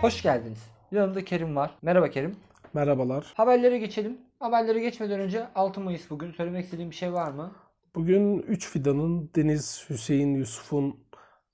Hoş geldiniz. Yanımda Kerim var. Merhaba Kerim. Merhabalar. Haberlere geçelim. Haberlere geçmeden önce 6 Mayıs bugün. Söylemek istediğim bir şey var mı? Bugün 3 fidanın Deniz Hüseyin Yusuf'un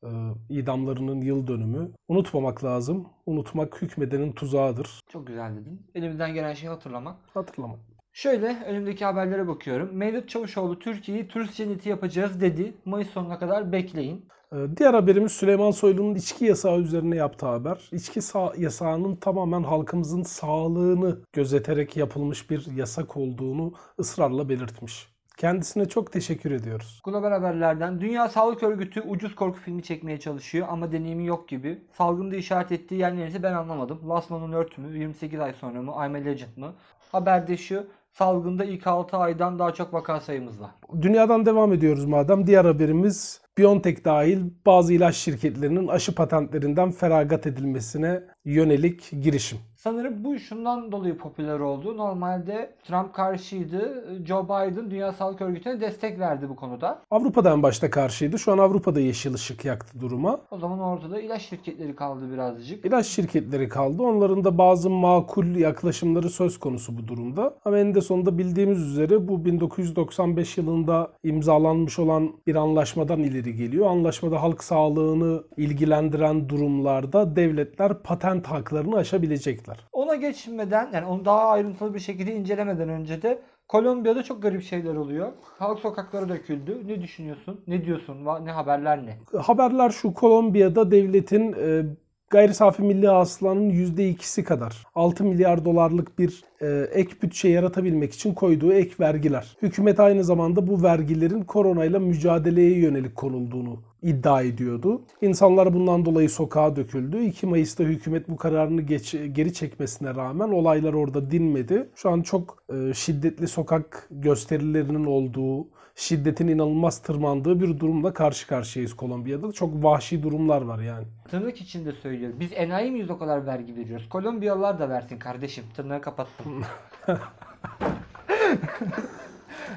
e, idamlarının yıl dönümü. Unutmamak lazım. Unutmak hükmedenin tuzağıdır. Çok güzel dedin. Elimizden gelen şeyi hatırlamak. Hatırlamak. Şöyle önümdeki haberlere bakıyorum. Mevlüt Çavuşoğlu Türkiye'yi turist cenneti yapacağız dedi. Mayıs sonuna kadar bekleyin. E, Diğer haberimiz Süleyman Soylu'nun içki yasağı üzerine yaptığı haber. İçki sa- yasağının tamamen halkımızın sağlığını gözeterek yapılmış bir yasak olduğunu ısrarla belirtmiş. Kendisine çok teşekkür ediyoruz. Global haberlerden Dünya Sağlık Örgütü ucuz korku filmi çekmeye çalışıyor ama deneyimi yok gibi. Salgında işaret ettiği yer neresi ben anlamadım. Last Man on Earth mü? 28 ay sonra mı? I'm a Legend mı? Haberde şu. Salgında ilk 6 aydan daha çok vaka sayımız var. Dünyadan devam ediyoruz madem. Diğer haberimiz BioNTech dahil bazı ilaç şirketlerinin aşı patentlerinden feragat edilmesine yönelik girişim. Sanırım bu şundan dolayı popüler oldu. Normalde Trump karşıydı. Joe Biden Dünya Sağlık Örgütü'ne destek verdi bu konuda. Avrupa'da en başta karşıydı. Şu an Avrupa'da yeşil ışık yaktı duruma. O zaman ortada ilaç şirketleri kaldı birazcık. İlaç şirketleri kaldı. Onların da bazı makul yaklaşımları söz konusu bu durumda. Ama en de sonunda bildiğimiz üzere bu 1995 yılında imzalanmış olan bir anlaşmadan ileri geliyor. Anlaşmada halk sağlığını ilgilendiren durumlarda devletler patent haklarını aşabilecekler. Ona geçmeden yani onu daha ayrıntılı bir şekilde incelemeden önce de Kolombiya'da çok garip şeyler oluyor. Halk sokaklara döküldü. Ne düşünüyorsun? Ne diyorsun? Ne haberler ne? Haberler şu Kolombiya'da devletin e, gayri safi milli hasılanın %2'si kadar 6 milyar dolarlık bir e, ek bütçe yaratabilmek için koyduğu ek vergiler. Hükümet aynı zamanda bu vergilerin koronayla mücadeleye yönelik konulduğunu iddia ediyordu. İnsanlar bundan dolayı sokağa döküldü. 2 Mayıs'ta hükümet bu kararını geç, geri çekmesine rağmen olaylar orada dinmedi. Şu an çok e, şiddetli sokak gösterilerinin olduğu, şiddetin inanılmaz tırmandığı bir durumla karşı karşıyayız Kolombiya'da. Çok vahşi durumlar var yani. Tırnak içinde söylüyorum. Biz enayi miyiz o kadar vergi veriyoruz? Kolombiyalılar da versin kardeşim. Tırnağı kapattım.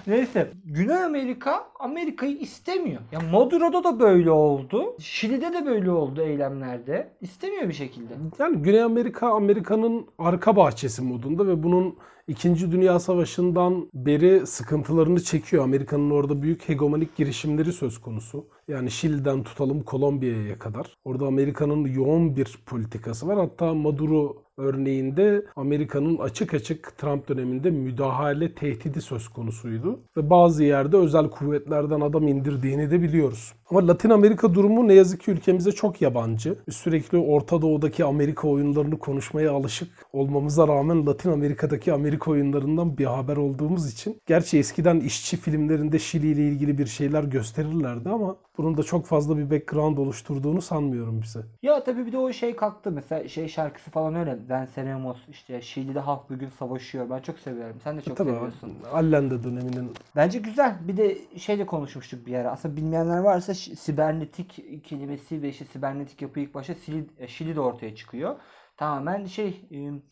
Neyse. Güney Amerika Amerika'yı istemiyor. Ya Maduro'da da böyle oldu. Şili'de de böyle oldu eylemlerde. İstemiyor bir şekilde. Yani Güney Amerika Amerika'nın arka bahçesi modunda ve bunun İkinci Dünya Savaşı'ndan beri sıkıntılarını çekiyor. Amerika'nın orada büyük hegemonik girişimleri söz konusu. Yani Şili'den tutalım Kolombiya'ya kadar. Orada Amerika'nın yoğun bir politikası var. Hatta Maduro örneğinde Amerika'nın açık açık Trump döneminde müdahale tehdidi söz konusuydu. Ve bazı yerde özel kuvvetlerden adam indirdiğini de biliyoruz. Ama Latin Amerika durumu ne yazık ki ülkemize çok yabancı. Sürekli Orta Doğu'daki Amerika oyunlarını konuşmaya alışık olmamıza rağmen Latin Amerika'daki Amerika oyunlarından bir haber olduğumuz için. Gerçi eskiden işçi filmlerinde Şili ile ilgili bir şeyler gösterirlerdi ama bunun da çok fazla bir background oluşturduğunu sanmıyorum bize. Ya tabii bir de o şey kalktı mesela şey şarkısı falan öyle. Venceremos işte Şili'de halk bugün savaşıyor. Ben çok seviyorum. Sen de çok Tabii seviyorsun. Allende döneminin Bence güzel. Bir de şeyle konuşmuştuk bir ara. Aslında bilmeyenler varsa sibernetik kelimesi ve işte sibernetik yapı ilk başta Şili, e, Şili'de ortaya çıkıyor. Tamamen şey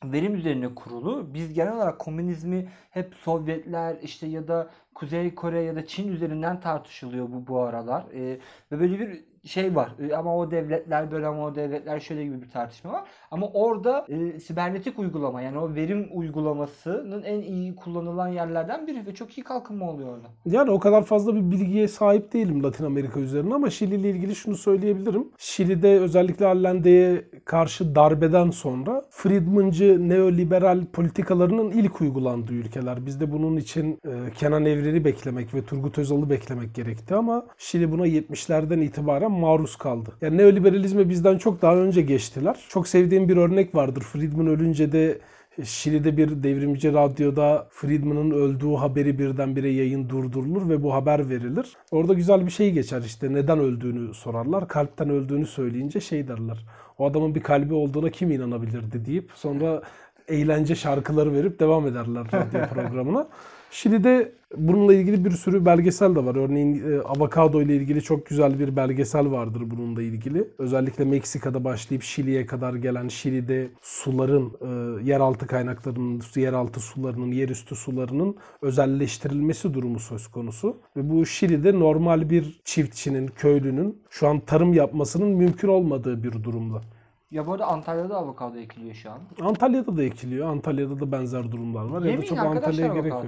verim üzerine kurulu. Biz genel olarak komünizmi hep Sovyetler işte ya da Kuzey Kore ya da Çin üzerinden tartışılıyor bu bu aralar. Ve böyle bir şey var. E, ama o devletler böyle ama o devletler şöyle gibi bir tartışma var. Ama orada e, sibernetik uygulama yani o verim uygulamasının en iyi kullanılan yerlerden biri ve çok iyi kalkınma oluyor orada. Yani o kadar fazla bir bilgiye sahip değilim Latin Amerika üzerine ama Şili ile ilgili şunu söyleyebilirim. Şili'de özellikle Allende'ye karşı darbeden sonra Friedmancı neoliberal politikalarının ilk uygulandığı ülkeler. Biz de bunun için e, Kenan Evren'i beklemek ve Turgut Özal'ı beklemek gerekti ama Şili buna 70'lerden itibaren maruz kaldı. Yani neoliberalizme bizden çok daha önce geçtiler. Çok sevdiğim bir örnek vardır. Friedman ölünce de Şili'de bir devrimci radyoda Friedman'ın öldüğü haberi birdenbire yayın durdurulur ve bu haber verilir. Orada güzel bir şey geçer işte neden öldüğünü sorarlar. Kalpten öldüğünü söyleyince şey derler. O adamın bir kalbi olduğuna kim inanabilirdi deyip sonra eğlence şarkıları verip devam ederler radyo programına. Şili'de bununla ilgili bir sürü belgesel de var. Örneğin e, avokado ile ilgili çok güzel bir belgesel vardır bununla ilgili. Özellikle Meksika'da başlayıp Şili'ye kadar gelen Şili'de suların, e, yeraltı kaynaklarının, yeraltı sularının, yerüstü sularının özelleştirilmesi durumu söz konusu. Ve bu Şili'de normal bir çiftçinin, köylünün şu an tarım yapmasının mümkün olmadığı bir durumda. Ya bu arada Antalya'da avokado ekiliyor şu an. Antalya'da da ekiliyor. Antalya'da da benzer durumlar var. ya da Yemeyin çok Antalya'ya gerek yok.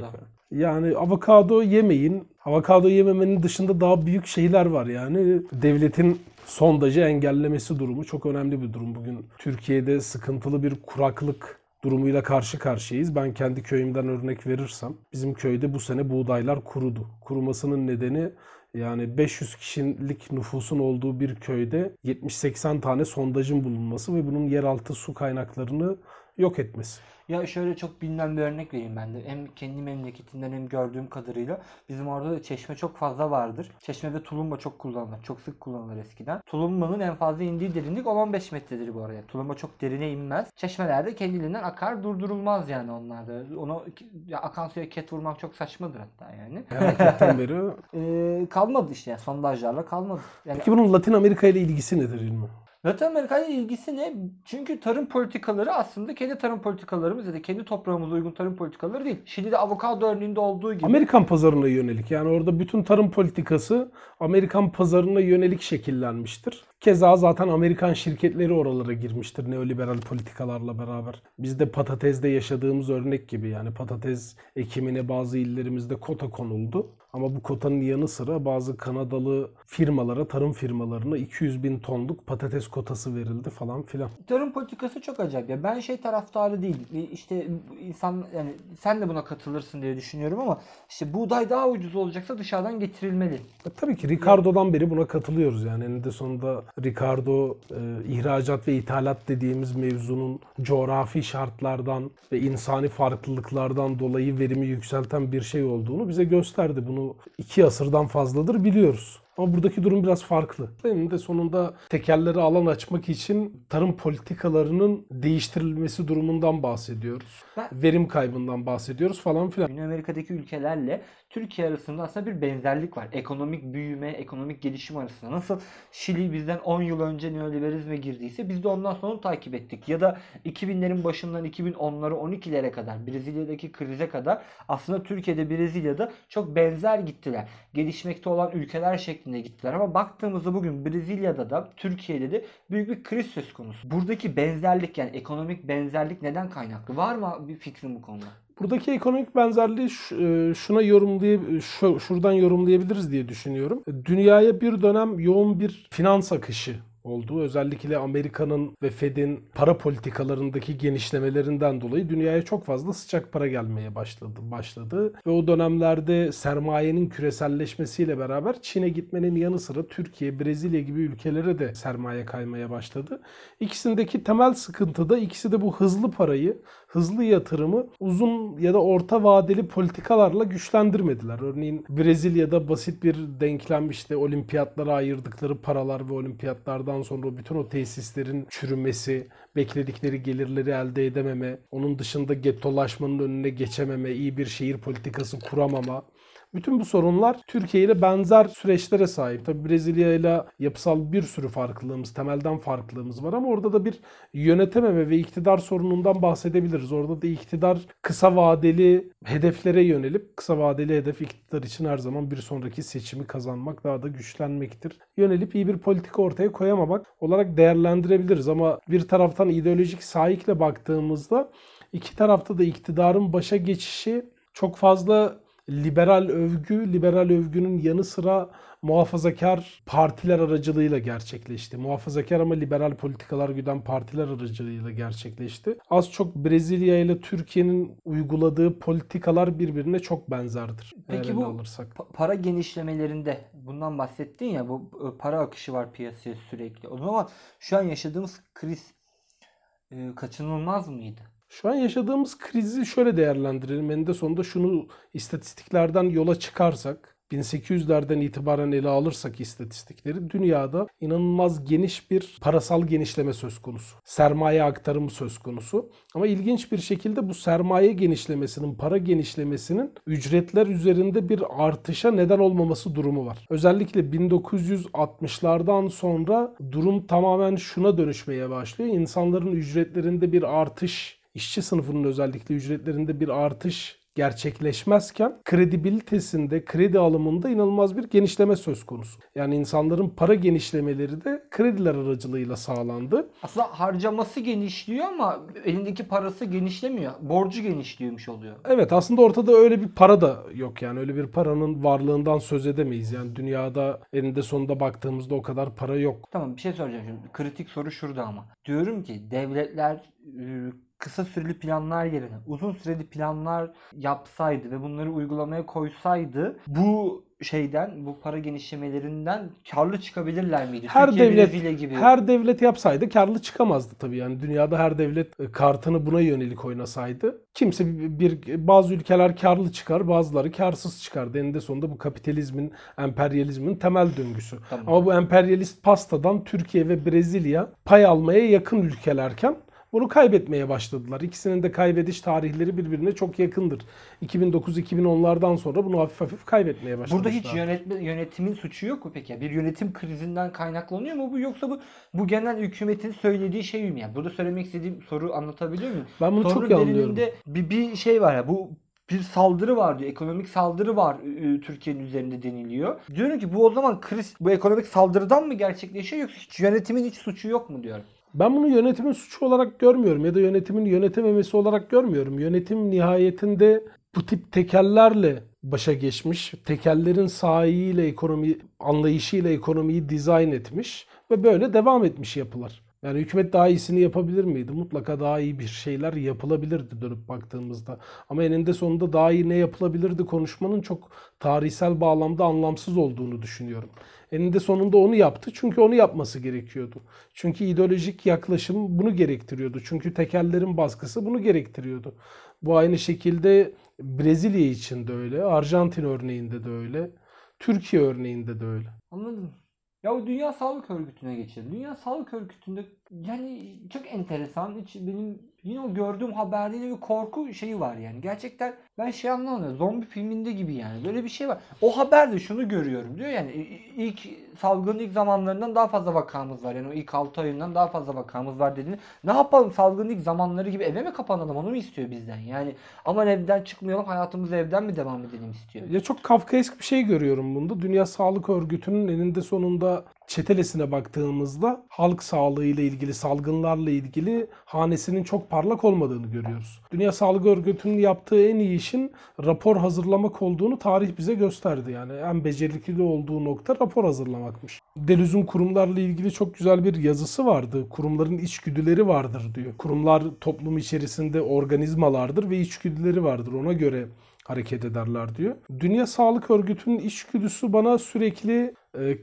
Yani avokado yemeyin. Avokado yememenin dışında daha büyük şeyler var yani. Devletin sondajı engellemesi durumu çok önemli bir durum. Bugün Türkiye'de sıkıntılı bir kuraklık durumuyla karşı karşıyayız. Ben kendi köyümden örnek verirsem bizim köyde bu sene buğdaylar kurudu. Kurumasının nedeni yani 500 kişilik nüfusun olduğu bir köyde 70-80 tane sondajın bulunması ve bunun yeraltı su kaynaklarını yok etmesi. Ya şöyle çok bilinen bir örnek vereyim ben de. Hem kendi memleketimden hem gördüğüm kadarıyla bizim orada da çeşme çok fazla vardır. Çeşme ve tulumba çok kullanılır. Çok sık kullanılır eskiden. Tulumbanın en fazla indiği derinlik 10-15 metredir bu arada. Tulumba çok derine inmez. Çeşmelerde kendiliğinden akar durdurulmaz yani onlarda. Onu ya akan suya ket vurmak çok saçmadır hatta yani. Hareketten beri. Ee, kalmadı işte yani sondajlarla kalmadı. Yani Peki bunun Latin Amerika ile ilgisi nedir İlmi? Latin Amerika ile ilgisi ne? Çünkü tarım politikaları aslında kendi tarım politikalarımız ya da kendi toprağımıza uygun tarım politikaları değil. Şili'de avokado örneğinde olduğu gibi. Amerikan pazarına yönelik. Yani orada bütün tarım politikası Amerikan pazarına yönelik şekillenmiştir. Keza zaten Amerikan şirketleri oralara girmiştir neoliberal politikalarla beraber. Biz de patatesde yaşadığımız örnek gibi yani patates ekimine bazı illerimizde kota konuldu. Ama bu kotanın yanı sıra bazı Kanadalı firmalara, tarım firmalarına 200 bin tonluk patates kotası verildi falan filan. Tarım politikası çok acayip. Ya ben şey taraftarı değil. İşte insan yani sen de buna katılırsın diye düşünüyorum ama işte buğday daha ucuz olacaksa dışarıdan getirilmeli. E, tabii ki Ricardo'dan beri buna katılıyoruz yani. Eninde sonunda Ricardo e, ihracat ve ithalat dediğimiz mevzunun coğrafi şartlardan ve insani farklılıklardan dolayı verimi yükselten bir şey olduğunu bize gösterdi. Bunu iki asırdan fazladır biliyoruz. Ama buradaki durum biraz farklı. Eninde sonunda tekerleri alan açmak için tarım politikalarının değiştirilmesi durumundan bahsediyoruz. Ben- Verim kaybından bahsediyoruz falan filan. Güney Amerika'daki ülkelerle Türkiye arasında aslında bir benzerlik var. Ekonomik büyüme, ekonomik gelişim arasında. Nasıl Şili bizden 10 yıl önce neoliberalizme girdiyse biz de ondan sonra takip ettik. Ya da 2000'lerin başından 2010'lara 12'lere kadar Brezilya'daki krize kadar aslında Türkiye'de Brezilya'da çok benzer gittiler. Gelişmekte olan ülkeler şeklinde gittiler. Ama baktığımızda bugün Brezilya'da da Türkiye'de de büyük bir kriz söz konusu. Buradaki benzerlik yani ekonomik benzerlik neden kaynaklı? Var mı bir fikrin bu konuda? Buradaki ekonomik benzerliği e, şuna yorumlay şu, şuradan yorumlayabiliriz diye düşünüyorum. Dünyaya bir dönem yoğun bir finans akışı olduğu özellikle Amerika'nın ve Fed'in para politikalarındaki genişlemelerinden dolayı dünyaya çok fazla sıcak para gelmeye başladı başladı ve o dönemlerde sermayenin küreselleşmesiyle beraber Çin'e gitmenin yanı sıra Türkiye, Brezilya gibi ülkelere de sermaye kaymaya başladı. İkisindeki temel sıkıntı da ikisi de bu hızlı parayı, hızlı yatırımı uzun ya da orta vadeli politikalarla güçlendirmediler. Örneğin Brezilya'da basit bir denklem işte olimpiyatlara ayırdıkları paralar ve olimpiyatlardan sonra bütün o tesislerin çürümesi, bekledikleri gelirleri elde edememe, onun dışında gettolaşmanın önüne geçememe, iyi bir şehir politikası kuramama, bütün bu sorunlar Türkiye ile benzer süreçlere sahip. Tabi Brezilya ile yapısal bir sürü farklılığımız, temelden farklılığımız var ama orada da bir yönetememe ve iktidar sorunundan bahsedebiliriz. Orada da iktidar kısa vadeli hedeflere yönelip kısa vadeli hedef iktidar için her zaman bir sonraki seçimi kazanmak, daha da güçlenmektir. Yönelip iyi bir politika ortaya koyamamak olarak değerlendirebiliriz ama bir taraftan ideolojik sahikle baktığımızda iki tarafta da iktidarın başa geçişi çok fazla liberal övgü, liberal övgünün yanı sıra muhafazakar partiler aracılığıyla gerçekleşti. Muhafazakar ama liberal politikalar güden partiler aracılığıyla gerçekleşti. Az çok Brezilya ile Türkiye'nin uyguladığı politikalar birbirine çok benzerdir. Peki bu alırsak. pa- para genişlemelerinde bundan bahsettin ya bu e, para akışı var piyasaya sürekli. O zaman şu an yaşadığımız kriz e, kaçınılmaz mıydı? Şu an yaşadığımız krizi şöyle değerlendirelim. Eninde sonunda şunu istatistiklerden yola çıkarsak 1800'lerden itibaren ele alırsak istatistikleri dünyada inanılmaz geniş bir parasal genişleme söz konusu. Sermaye aktarımı söz konusu. Ama ilginç bir şekilde bu sermaye genişlemesinin, para genişlemesinin ücretler üzerinde bir artışa neden olmaması durumu var. Özellikle 1960'lardan sonra durum tamamen şuna dönüşmeye başlıyor. İnsanların ücretlerinde bir artış işçi sınıfının özellikle ücretlerinde bir artış gerçekleşmezken kredibilitesinde, kredi alımında inanılmaz bir genişleme söz konusu. Yani insanların para genişlemeleri de krediler aracılığıyla sağlandı. Aslında harcaması genişliyor ama elindeki parası genişlemiyor. Borcu genişliyormuş oluyor. Evet aslında ortada öyle bir para da yok yani öyle bir paranın varlığından söz edemeyiz. Yani dünyada eninde sonunda baktığımızda o kadar para yok. Tamam bir şey soracağım şimdi. Kritik soru şurada ama. Diyorum ki devletler kısa süreli planlar yerine uzun süreli planlar yapsaydı ve bunları uygulamaya koysaydı bu şeyden bu para genişlemelerinden karlı çıkabilirler miydi? Her Türkiye, devlet gibi. her devlet yapsaydı karlı çıkamazdı tabii. Yani dünyada her devlet e, kartını buna yönelik oynasaydı kimse bir, bir- bazı ülkeler karlı çıkar, bazıları karsız çıkar. Eninde sonunda bu kapitalizmin, emperyalizmin temel döngüsü. Tamam. Ama bu emperyalist pastadan Türkiye ve Brezilya pay almaya yakın ülkelerken bunu kaybetmeye başladılar. İkisinin de kaybediş tarihleri birbirine çok yakındır. 2009-2010'lardan sonra bunu hafif hafif kaybetmeye başladılar. Burada hiç yönetme, yönetimin suçu yok mu peki? Bir yönetim krizinden kaynaklanıyor mu bu yoksa bu bu genel hükümetin söylediği şey mi? Yani burada söylemek istediğim soru anlatabiliyor muyum? Ben bunu Sorunun çok iyi anlıyorum. bir, bir şey var ya bu bir saldırı var diyor. Ekonomik saldırı var Türkiye'nin üzerinde deniliyor. Diyorum ki bu o zaman kriz bu ekonomik saldırıdan mı gerçekleşiyor yoksa hiç yönetimin hiç suçu yok mu diyorum. Ben bunu yönetimin suçu olarak görmüyorum ya da yönetimin yönetememesi olarak görmüyorum. Yönetim nihayetinde bu tip tekellerle başa geçmiş, tekellerin sahiyle ekonomi anlayışıyla ekonomiyi dizayn etmiş ve böyle devam etmiş yapılar. Yani hükümet daha iyisini yapabilir miydi? Mutlaka daha iyi bir şeyler yapılabilirdi dönüp baktığımızda. Ama eninde sonunda daha iyi ne yapılabilirdi konuşmanın çok tarihsel bağlamda anlamsız olduğunu düşünüyorum. Eninde sonunda onu yaptı çünkü onu yapması gerekiyordu. Çünkü ideolojik yaklaşım bunu gerektiriyordu. Çünkü tekellerin baskısı bunu gerektiriyordu. Bu aynı şekilde Brezilya için de öyle, Arjantin örneğinde de öyle, Türkiye örneğinde de öyle. Anladım. Ya o Dünya Sağlık Örgütü'ne geçelim. Dünya Sağlık Örgütü'nde yani çok enteresan. Hiç benim yine o gördüğüm haberde bir korku şeyi var yani. Gerçekten ben şey anlamıyorum. Zombi filminde gibi yani. Böyle bir şey var. O haberde şunu görüyorum diyor yani ilk salgının ilk zamanlarından daha fazla vakamız var. Yani o ilk 6 ayından daha fazla vakamız var dediğini. Ne yapalım salgının ilk zamanları gibi eve mi kapanalım onu mu istiyor bizden? Yani aman evden çıkmayalım hayatımıza evden mi devam edelim istiyor. Ya çok Kafkaesk bir şey görüyorum bunda. Dünya Sağlık Örgütü'nün eninde sonunda çetelesine baktığımızda halk sağlığı ile ilgili, salgınlarla ilgili hanesinin çok parlak olmadığını görüyoruz. Dünya Sağlık Örgütü'nün yaptığı en iyi işin rapor hazırlamak olduğunu tarih bize gösterdi. Yani en becerikli olduğu nokta rapor hazırlamakmış. Deleuze'ün kurumlarla ilgili çok güzel bir yazısı vardı. Kurumların içgüdüleri vardır diyor. Kurumlar toplum içerisinde organizmalardır ve içgüdüleri vardır. Ona göre hareket ederler diyor. Dünya Sağlık Örgütü'nün içgüdüsü bana sürekli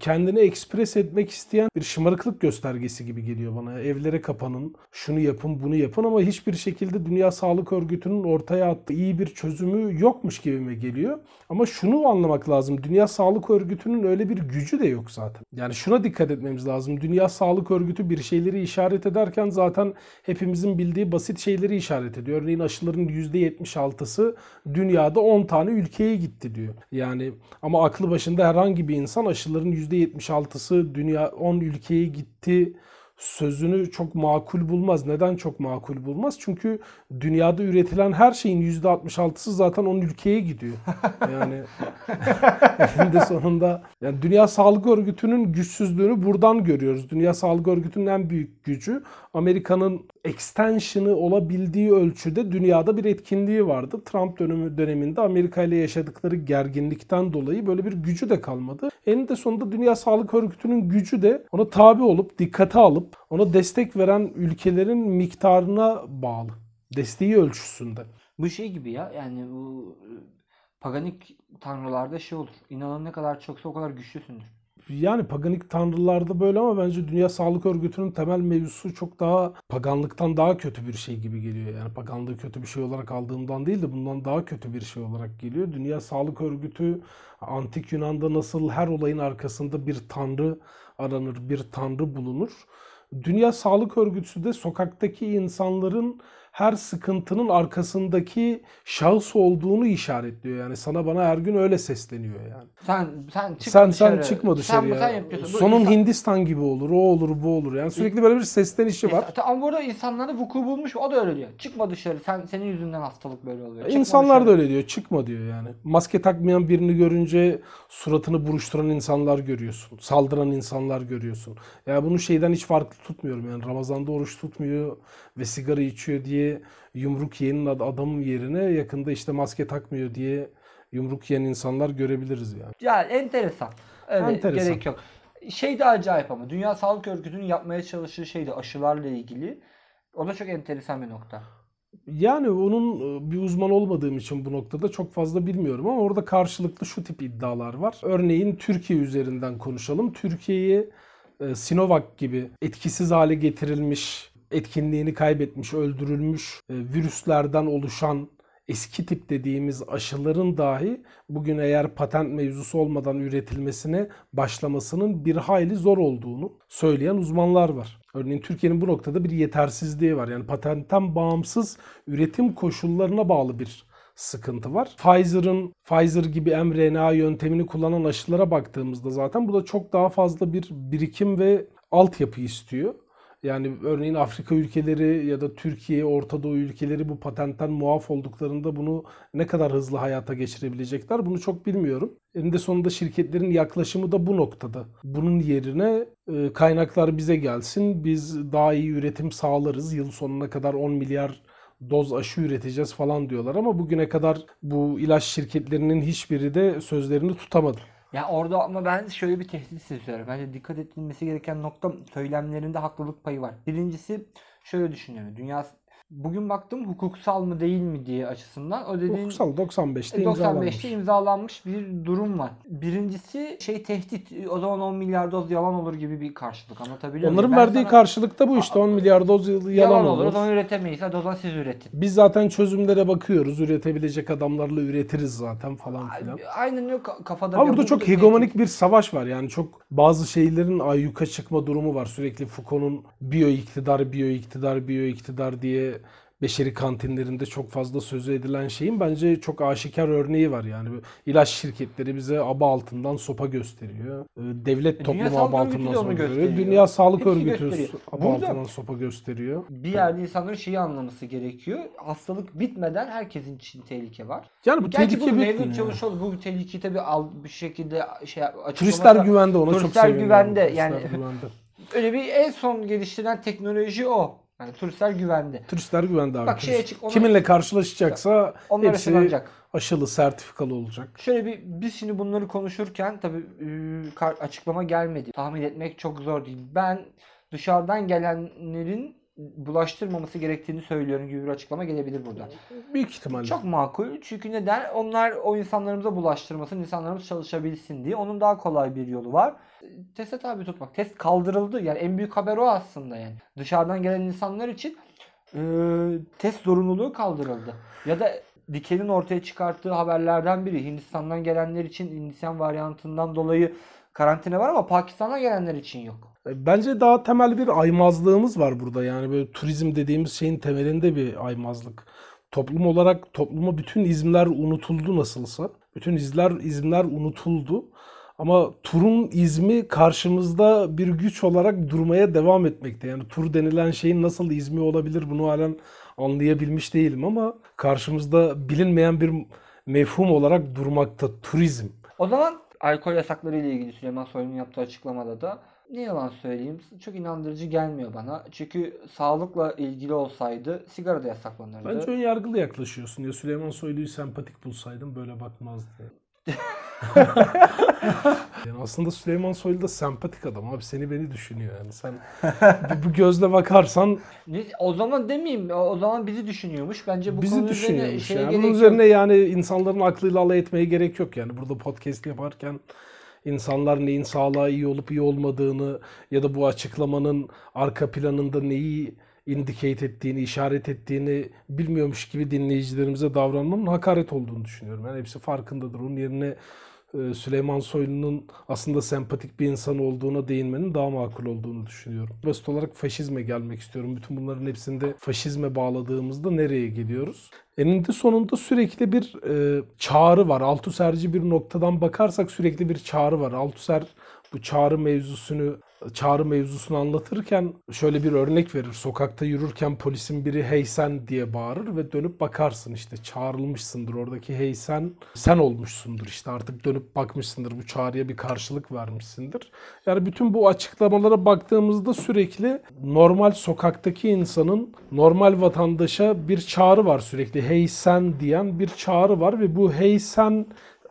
kendini ekspres etmek isteyen bir şımarıklık göstergesi gibi geliyor bana. Evlere kapanın, şunu yapın, bunu yapın ama hiçbir şekilde Dünya Sağlık Örgütü'nün ortaya attığı iyi bir çözümü yokmuş gibime geliyor. Ama şunu anlamak lazım. Dünya Sağlık Örgütü'nün öyle bir gücü de yok zaten. Yani şuna dikkat etmemiz lazım. Dünya Sağlık Örgütü bir şeyleri işaret ederken zaten hepimizin bildiği basit şeyleri işaret ediyor. Örneğin aşıların %76'sı dünyada 10 tane ülkeye gitti diyor. Yani ama aklı başında herhangi bir insan aşıların %76'sı dünya 10 ülkeye gitti sözünü çok makul bulmaz. Neden çok makul bulmaz? Çünkü dünyada üretilen her şeyin %66'sı zaten 10 ülkeye gidiyor. Yani eninde sonunda yani Dünya Sağlık Örgütü'nün güçsüzlüğünü buradan görüyoruz. Dünya Sağlık Örgütü'nün en büyük gücü Amerika'nın extension'ı olabildiği ölçüde dünyada bir etkinliği vardı. Trump dönemi döneminde Amerika ile yaşadıkları gerginlikten dolayı böyle bir gücü de kalmadı. Eninde sonunda Dünya Sağlık Örgütü'nün gücü de ona tabi olup dikkate alıp ona destek veren ülkelerin miktarına bağlı. Desteği ölçüsünde. Bu şey gibi ya yani bu e, paganik tanrılarda şey olur. İnanın ne kadar çoksa o kadar güçlüsündür. Yani paganik tanrılarda böyle ama bence Dünya Sağlık Örgütü'nün temel mevzusu çok daha paganlıktan daha kötü bir şey gibi geliyor. Yani paganlığı kötü bir şey olarak aldığımdan değil de bundan daha kötü bir şey olarak geliyor. Dünya Sağlık Örgütü antik Yunan'da nasıl her olayın arkasında bir tanrı aranır, bir tanrı bulunur. Dünya Sağlık Örgütü de sokaktaki insanların her sıkıntının arkasındaki şahıs olduğunu işaretliyor. Yani sana bana her gün öyle sesleniyor yani. Sen sen çıkma sen dışarı. sen çıkma dışarıya. Sen, sen yapıyorsun. Bu Sonun insan- Hindistan gibi olur, o olur, bu olur. Yani sürekli böyle bir seslenişi var. Ama burada insanlarda vuku bulmuş o da öyle diyor. Çıkma dışarı. Sen senin yüzünden hastalık böyle oluyor. Çıkma İnsanlar da dışarı. öyle diyor. Çıkma diyor yani. Maske takmayan birini görünce suratını buruşturan insanlar görüyorsun. Saldıran insanlar görüyorsun. Ya bunu şeyden hiç farklı tutmuyorum. Yani Ramazan'da oruç tutmuyor ve sigara içiyor diye yumruk yiyenin ad- adamın yerine yakında işte maske takmıyor diye yumruk yiyen insanlar görebiliriz yani. Ya enteresan. Öyle Enteresan. gerek yok. Şey de acayip ama Dünya Sağlık Örgütü'nün yapmaya çalıştığı şey de aşılarla ilgili. O da çok enteresan bir nokta. Yani onun e, bir uzman olmadığım için bu noktada çok fazla bilmiyorum ama orada karşılıklı şu tip iddialar var. Örneğin Türkiye üzerinden konuşalım. Türkiye'yi e, Sinovac gibi etkisiz hale getirilmiş, etkinliğini kaybetmiş, öldürülmüş e, virüslerden oluşan eski tip dediğimiz aşıların dahi bugün eğer patent mevzusu olmadan üretilmesine başlamasının bir hayli zor olduğunu söyleyen uzmanlar var. Örneğin Türkiye'nin bu noktada bir yetersizliği var. Yani patentten bağımsız üretim koşullarına bağlı bir sıkıntı var. Pfizer'ın Pfizer gibi mRNA yöntemini kullanan aşılara baktığımızda zaten bu da çok daha fazla bir birikim ve altyapı istiyor. Yani örneğin Afrika ülkeleri ya da Türkiye, Orta Doğu ülkeleri bu patentten muaf olduklarında bunu ne kadar hızlı hayata geçirebilecekler bunu çok bilmiyorum. Eninde sonunda şirketlerin yaklaşımı da bu noktada. Bunun yerine e, kaynaklar bize gelsin, biz daha iyi üretim sağlarız. Yıl sonuna kadar 10 milyar doz aşı üreteceğiz falan diyorlar ama bugüne kadar bu ilaç şirketlerinin hiçbiri de sözlerini tutamadı. Ya orada ama ben şöyle bir tehdit seziyorum. Bence dikkat edilmesi gereken nokta söylemlerinde haklılık payı var. Birincisi şöyle düşünüyorum. Dünya bugün baktım hukuksal mı değil mi diye açısından o dediğin Hukuksal 95'te E, imzalanmış. 95'te imzalanmış bir durum var. Birincisi şey tehdit o zaman 10 milyar doz yalan olur gibi bir karşılık anlatabiliyor muyum? Onların Ben verdiği sana- karşılık da bu işte 10 milyar doz yalan, yalan olur. olur. O zaman üretemeyiz. Hadi o zaman siz üretin. Biz zaten çözümlere bakıyoruz. Üretebilecek adamlarla üretiriz zaten falan filan. Aynen yok kafada. Ama burada bu- çok hegemonik bir savaş var. Yani çok bazı şeylerin ayyuka çıkma durumu var. Sürekli Foucault'un biyo iktidar, biyo iktidar, biyo iktidar diye beşeri kantinlerinde çok fazla sözü edilen şeyin bence çok aşikar örneği var. Yani bu ilaç şirketleri bize aba altından sopa gösteriyor. Ee, Devlet Dünya toplumu aba altından sopa gösteriyor. Dünya Sağlık Hepsi Örgütü gösteriyor. aba Burada- altından sopa gösteriyor. Bir yerde insanların şeyi anlaması gerekiyor. Hastalık bitmeden herkesin için tehlike var. Yani bu Gerçi bu tehlike mevcut bitmiyor. çalışıyor. Bu tehlikeyi tabii al bir şekilde şey Turistler güvende ona çok Turistler seviniyorum. güvende. Turistler Yani güvende. öyle bir en son geliştirilen teknoloji o. Yani turistler güvende. Turistler güvende abi. Bak şeye Turist. çık- ona- Kiminle karşılaşacaksa Onlar hepsi aşılanacak. aşılı, sertifikalı olacak. Şöyle bir biz şimdi bunları konuşurken tabii e, açıklama gelmedi. Tahmin etmek çok zor değil. Ben dışarıdan gelenlerin bulaştırmaması gerektiğini söylüyorum gibi bir açıklama gelebilir burada. Büyük ihtimalle. Çok makul. Çünkü neden? Onlar o insanlarımıza bulaştırmasın, insanlarımız çalışabilsin diye. Onun daha kolay bir yolu var. Teste tabi tutmak. Test kaldırıldı. Yani en büyük haber o aslında yani. Dışarıdan gelen insanlar için e, test zorunluluğu kaldırıldı. Ya da Dikel'in ortaya çıkarttığı haberlerden biri. Hindistan'dan gelenler için Hindistan varyantından dolayı karantina var ama Pakistan'dan gelenler için yok. E, Bence daha temel bir aymazlığımız var burada. Yani böyle turizm dediğimiz şeyin temelinde bir aymazlık. Toplum olarak topluma bütün izimler unutuldu nasılsa. Bütün izler izimler unutuldu. Ama turun izmi karşımızda bir güç olarak durmaya devam etmekte. Yani tur denilen şeyin nasıl izmi olabilir bunu halen anlayabilmiş değilim ama karşımızda bilinmeyen bir mefhum olarak durmakta turizm. O zaman alkol yasakları ile ilgili Süleyman Soylu'nun yaptığı açıklamada da ne yalan söyleyeyim çok inandırıcı gelmiyor bana. Çünkü sağlıkla ilgili olsaydı sigara da yasaklanırdı. Bence ön yargılı yaklaşıyorsun ya. Süleyman Soylu'yu sempatik bulsaydım böyle bakmazdı. Yani aslında Süleyman Soylu da sempatik adam abi. Seni beni düşünüyor yani. Sen bu, gözle bakarsan Ne- O zaman demeyeyim. O zaman bizi düşünüyormuş. Bence bu bizi üzerine düşünüyormuş. şeye Yani. Bunun üzerine yani insanların aklıyla alay etmeye gerek yok yani. Burada podcast yaparken insanlar neyin sağlığa iyi olup iyi olmadığını ya da bu açıklamanın arka planında neyi indicate ettiğini, işaret ettiğini bilmiyormuş gibi dinleyicilerimize davranmanın hakaret olduğunu düşünüyorum. Yani hepsi farkındadır. Onun yerine e, Süleyman Soylu'nun aslında sempatik bir insan olduğuna değinmenin daha makul olduğunu düşünüyorum. Basit olarak faşizme gelmek istiyorum. Bütün bunların hepsinde faşizme bağladığımızda nereye geliyoruz? Eninde sonunda sürekli bir e, çağrı var. Althusser'ci bir noktadan bakarsak sürekli bir çağrı var. Althusser bu çağrı mevzusunu çağrı mevzusunu anlatırken şöyle bir örnek verir. Sokakta yürürken polisin biri hey sen diye bağırır ve dönüp bakarsın işte çağrılmışsındır. Oradaki hey sen sen olmuşsundur işte artık dönüp bakmışsındır. Bu çağrıya bir karşılık vermişsindir. Yani bütün bu açıklamalara baktığımızda sürekli normal sokaktaki insanın normal vatandaşa bir çağrı var sürekli. Hey sen diyen bir çağrı var ve bu hey sen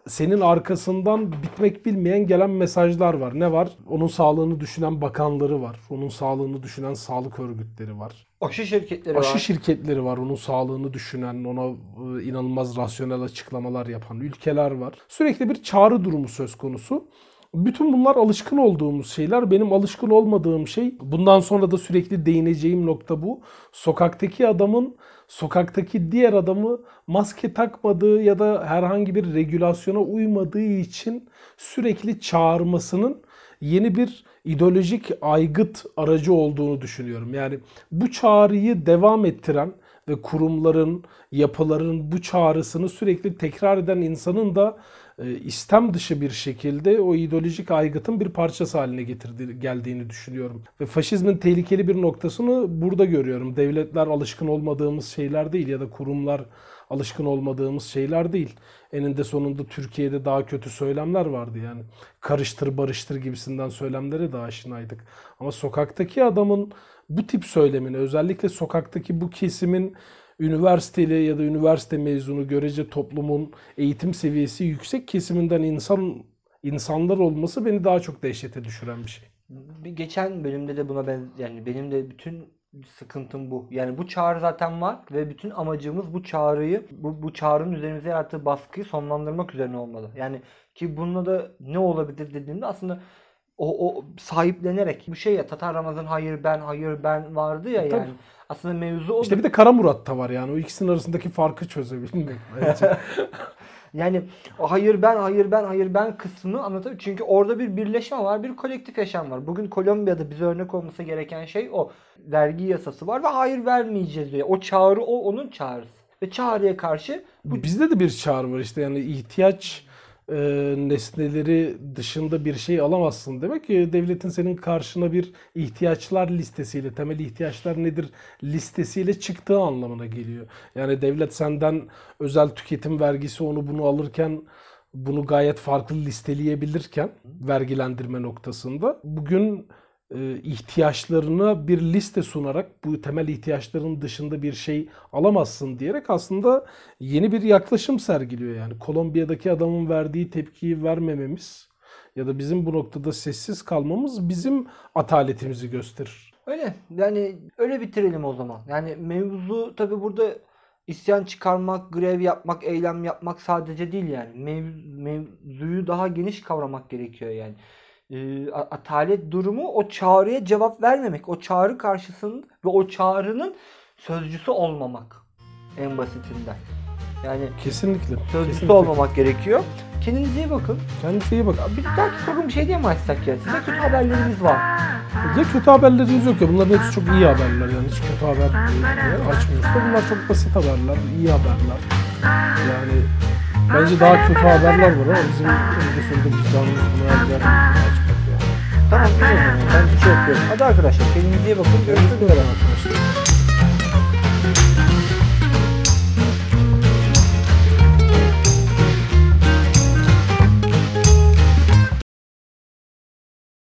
senin arkasından bitmek bilmeyen gelen mesajlar var. Ne var? Onun sağlığını düşünen bakanları var. Onun sağlığını düşünen sağlık örgütleri var. Aşı şirketleri Aşı var. şirketleri var. Onun sağlığını düşünen, ona e, inanılmaz rasyonel açıklamalar yapan ülkeler var. Sürekli bir çağrı durumu söz konusu. Bütün bunlar alışkın olduğumuz şeyler. Benim alışkın olmadığım şey, bundan sonra da sürekli değineceğim nokta bu. Sokaktaki adamın sokaktaki diğer adamı maske takmadığı ya da herhangi bir regülasyona uymadığı için sürekli çağırmasının yeni bir ideolojik aygıt aracı olduğunu düşünüyorum. Yani bu çağrıyı devam ettiren ve kurumların, yapıların bu çağrısını sürekli tekrar eden insanın da istem dışı bir şekilde o ideolojik aygıtın bir parçası haline getirdi, geldiğini düşünüyorum. Ve faşizmin tehlikeli bir noktasını burada görüyorum. Devletler alışkın olmadığımız şeyler değil ya da kurumlar alışkın olmadığımız şeyler değil. Eninde sonunda Türkiye'de daha kötü söylemler vardı yani. Karıştır barıştır gibisinden söylemlere de aşinaydık. Ama sokaktaki adamın bu tip söylemini özellikle sokaktaki bu kesimin üniversiteli ya da üniversite mezunu görece toplumun eğitim seviyesi yüksek kesiminden insan insanlar olması beni daha çok dehşete düşüren bir şey. Geçen bölümde de buna ben yani benim de bütün sıkıntım bu. Yani bu çağrı zaten var ve bütün amacımız bu çağrıyı bu, bu çağrının üzerimize yarattığı baskıyı sonlandırmak üzerine olmalı. Yani ki bununla da ne olabilir dediğimde aslında o, o sahiplenerek bu şey ya Tatar Ramazan hayır ben hayır ben vardı ya Tabii. yani. Aslında mevzu o. İşte bir de Kara Murat da var yani o ikisinin arasındaki farkı çözebilmek. Yani hayır ben hayır ben hayır ben kısmını anlatabiliyor. Çünkü orada bir birleşme var, bir kolektif yaşam var. Bugün Kolombiya'da bize örnek olması gereken şey o. Vergi yasası var ve hayır vermeyeceğiz diyor. O çağrı o onun çağrısı. Ve çağrıya karşı bu Bizde de bir çağrı var işte yani ihtiyaç e, nesneleri dışında bir şey alamazsın. Demek ki devletin senin karşına bir ihtiyaçlar listesiyle temel ihtiyaçlar nedir listesiyle çıktığı anlamına geliyor. Yani devlet senden özel tüketim vergisi onu bunu alırken bunu gayet farklı listeleyebilirken vergilendirme noktasında. Bugün ihtiyaçlarına bir liste sunarak bu temel ihtiyaçların dışında bir şey alamazsın diyerek aslında yeni bir yaklaşım sergiliyor yani. Kolombiya'daki adamın verdiği tepkiyi vermememiz ya da bizim bu noktada sessiz kalmamız bizim ataletimizi gösterir. öyle. Yani öyle bitirelim o zaman. Yani mevzu tabi burada isyan çıkarmak, grev yapmak, eylem yapmak sadece değil yani. Mev- mevzuyu daha geniş kavramak gerekiyor yani. A- atalet durumu o çağrıya cevap vermemek. O çağrı karşısında ve o çağrının sözcüsü olmamak. En basitinden. Yani Kesinlikle. sözcüsü kesinlikle. olmamak gerekiyor. Kendinize iyi bakın. Kendinize iyi bakın. Bir dahaki program bir şey diye mi açsak ya? Size kötü haberlerimiz var. Ya kötü haberlerimiz yok ya. Bunların hepsi çok iyi haberler yani. Hiç kötü haber e, açmıyoruz da bunlar çok basit haberler, iyi haberler. Yani bence daha kötü haberler var ama bizim önünde sonunda vicdanımız bunu yani. Tamam zaman. Ben bir şey yapıyorum. Hadi arkadaşlar kendinize iyi bakın. Görüşmek üzere.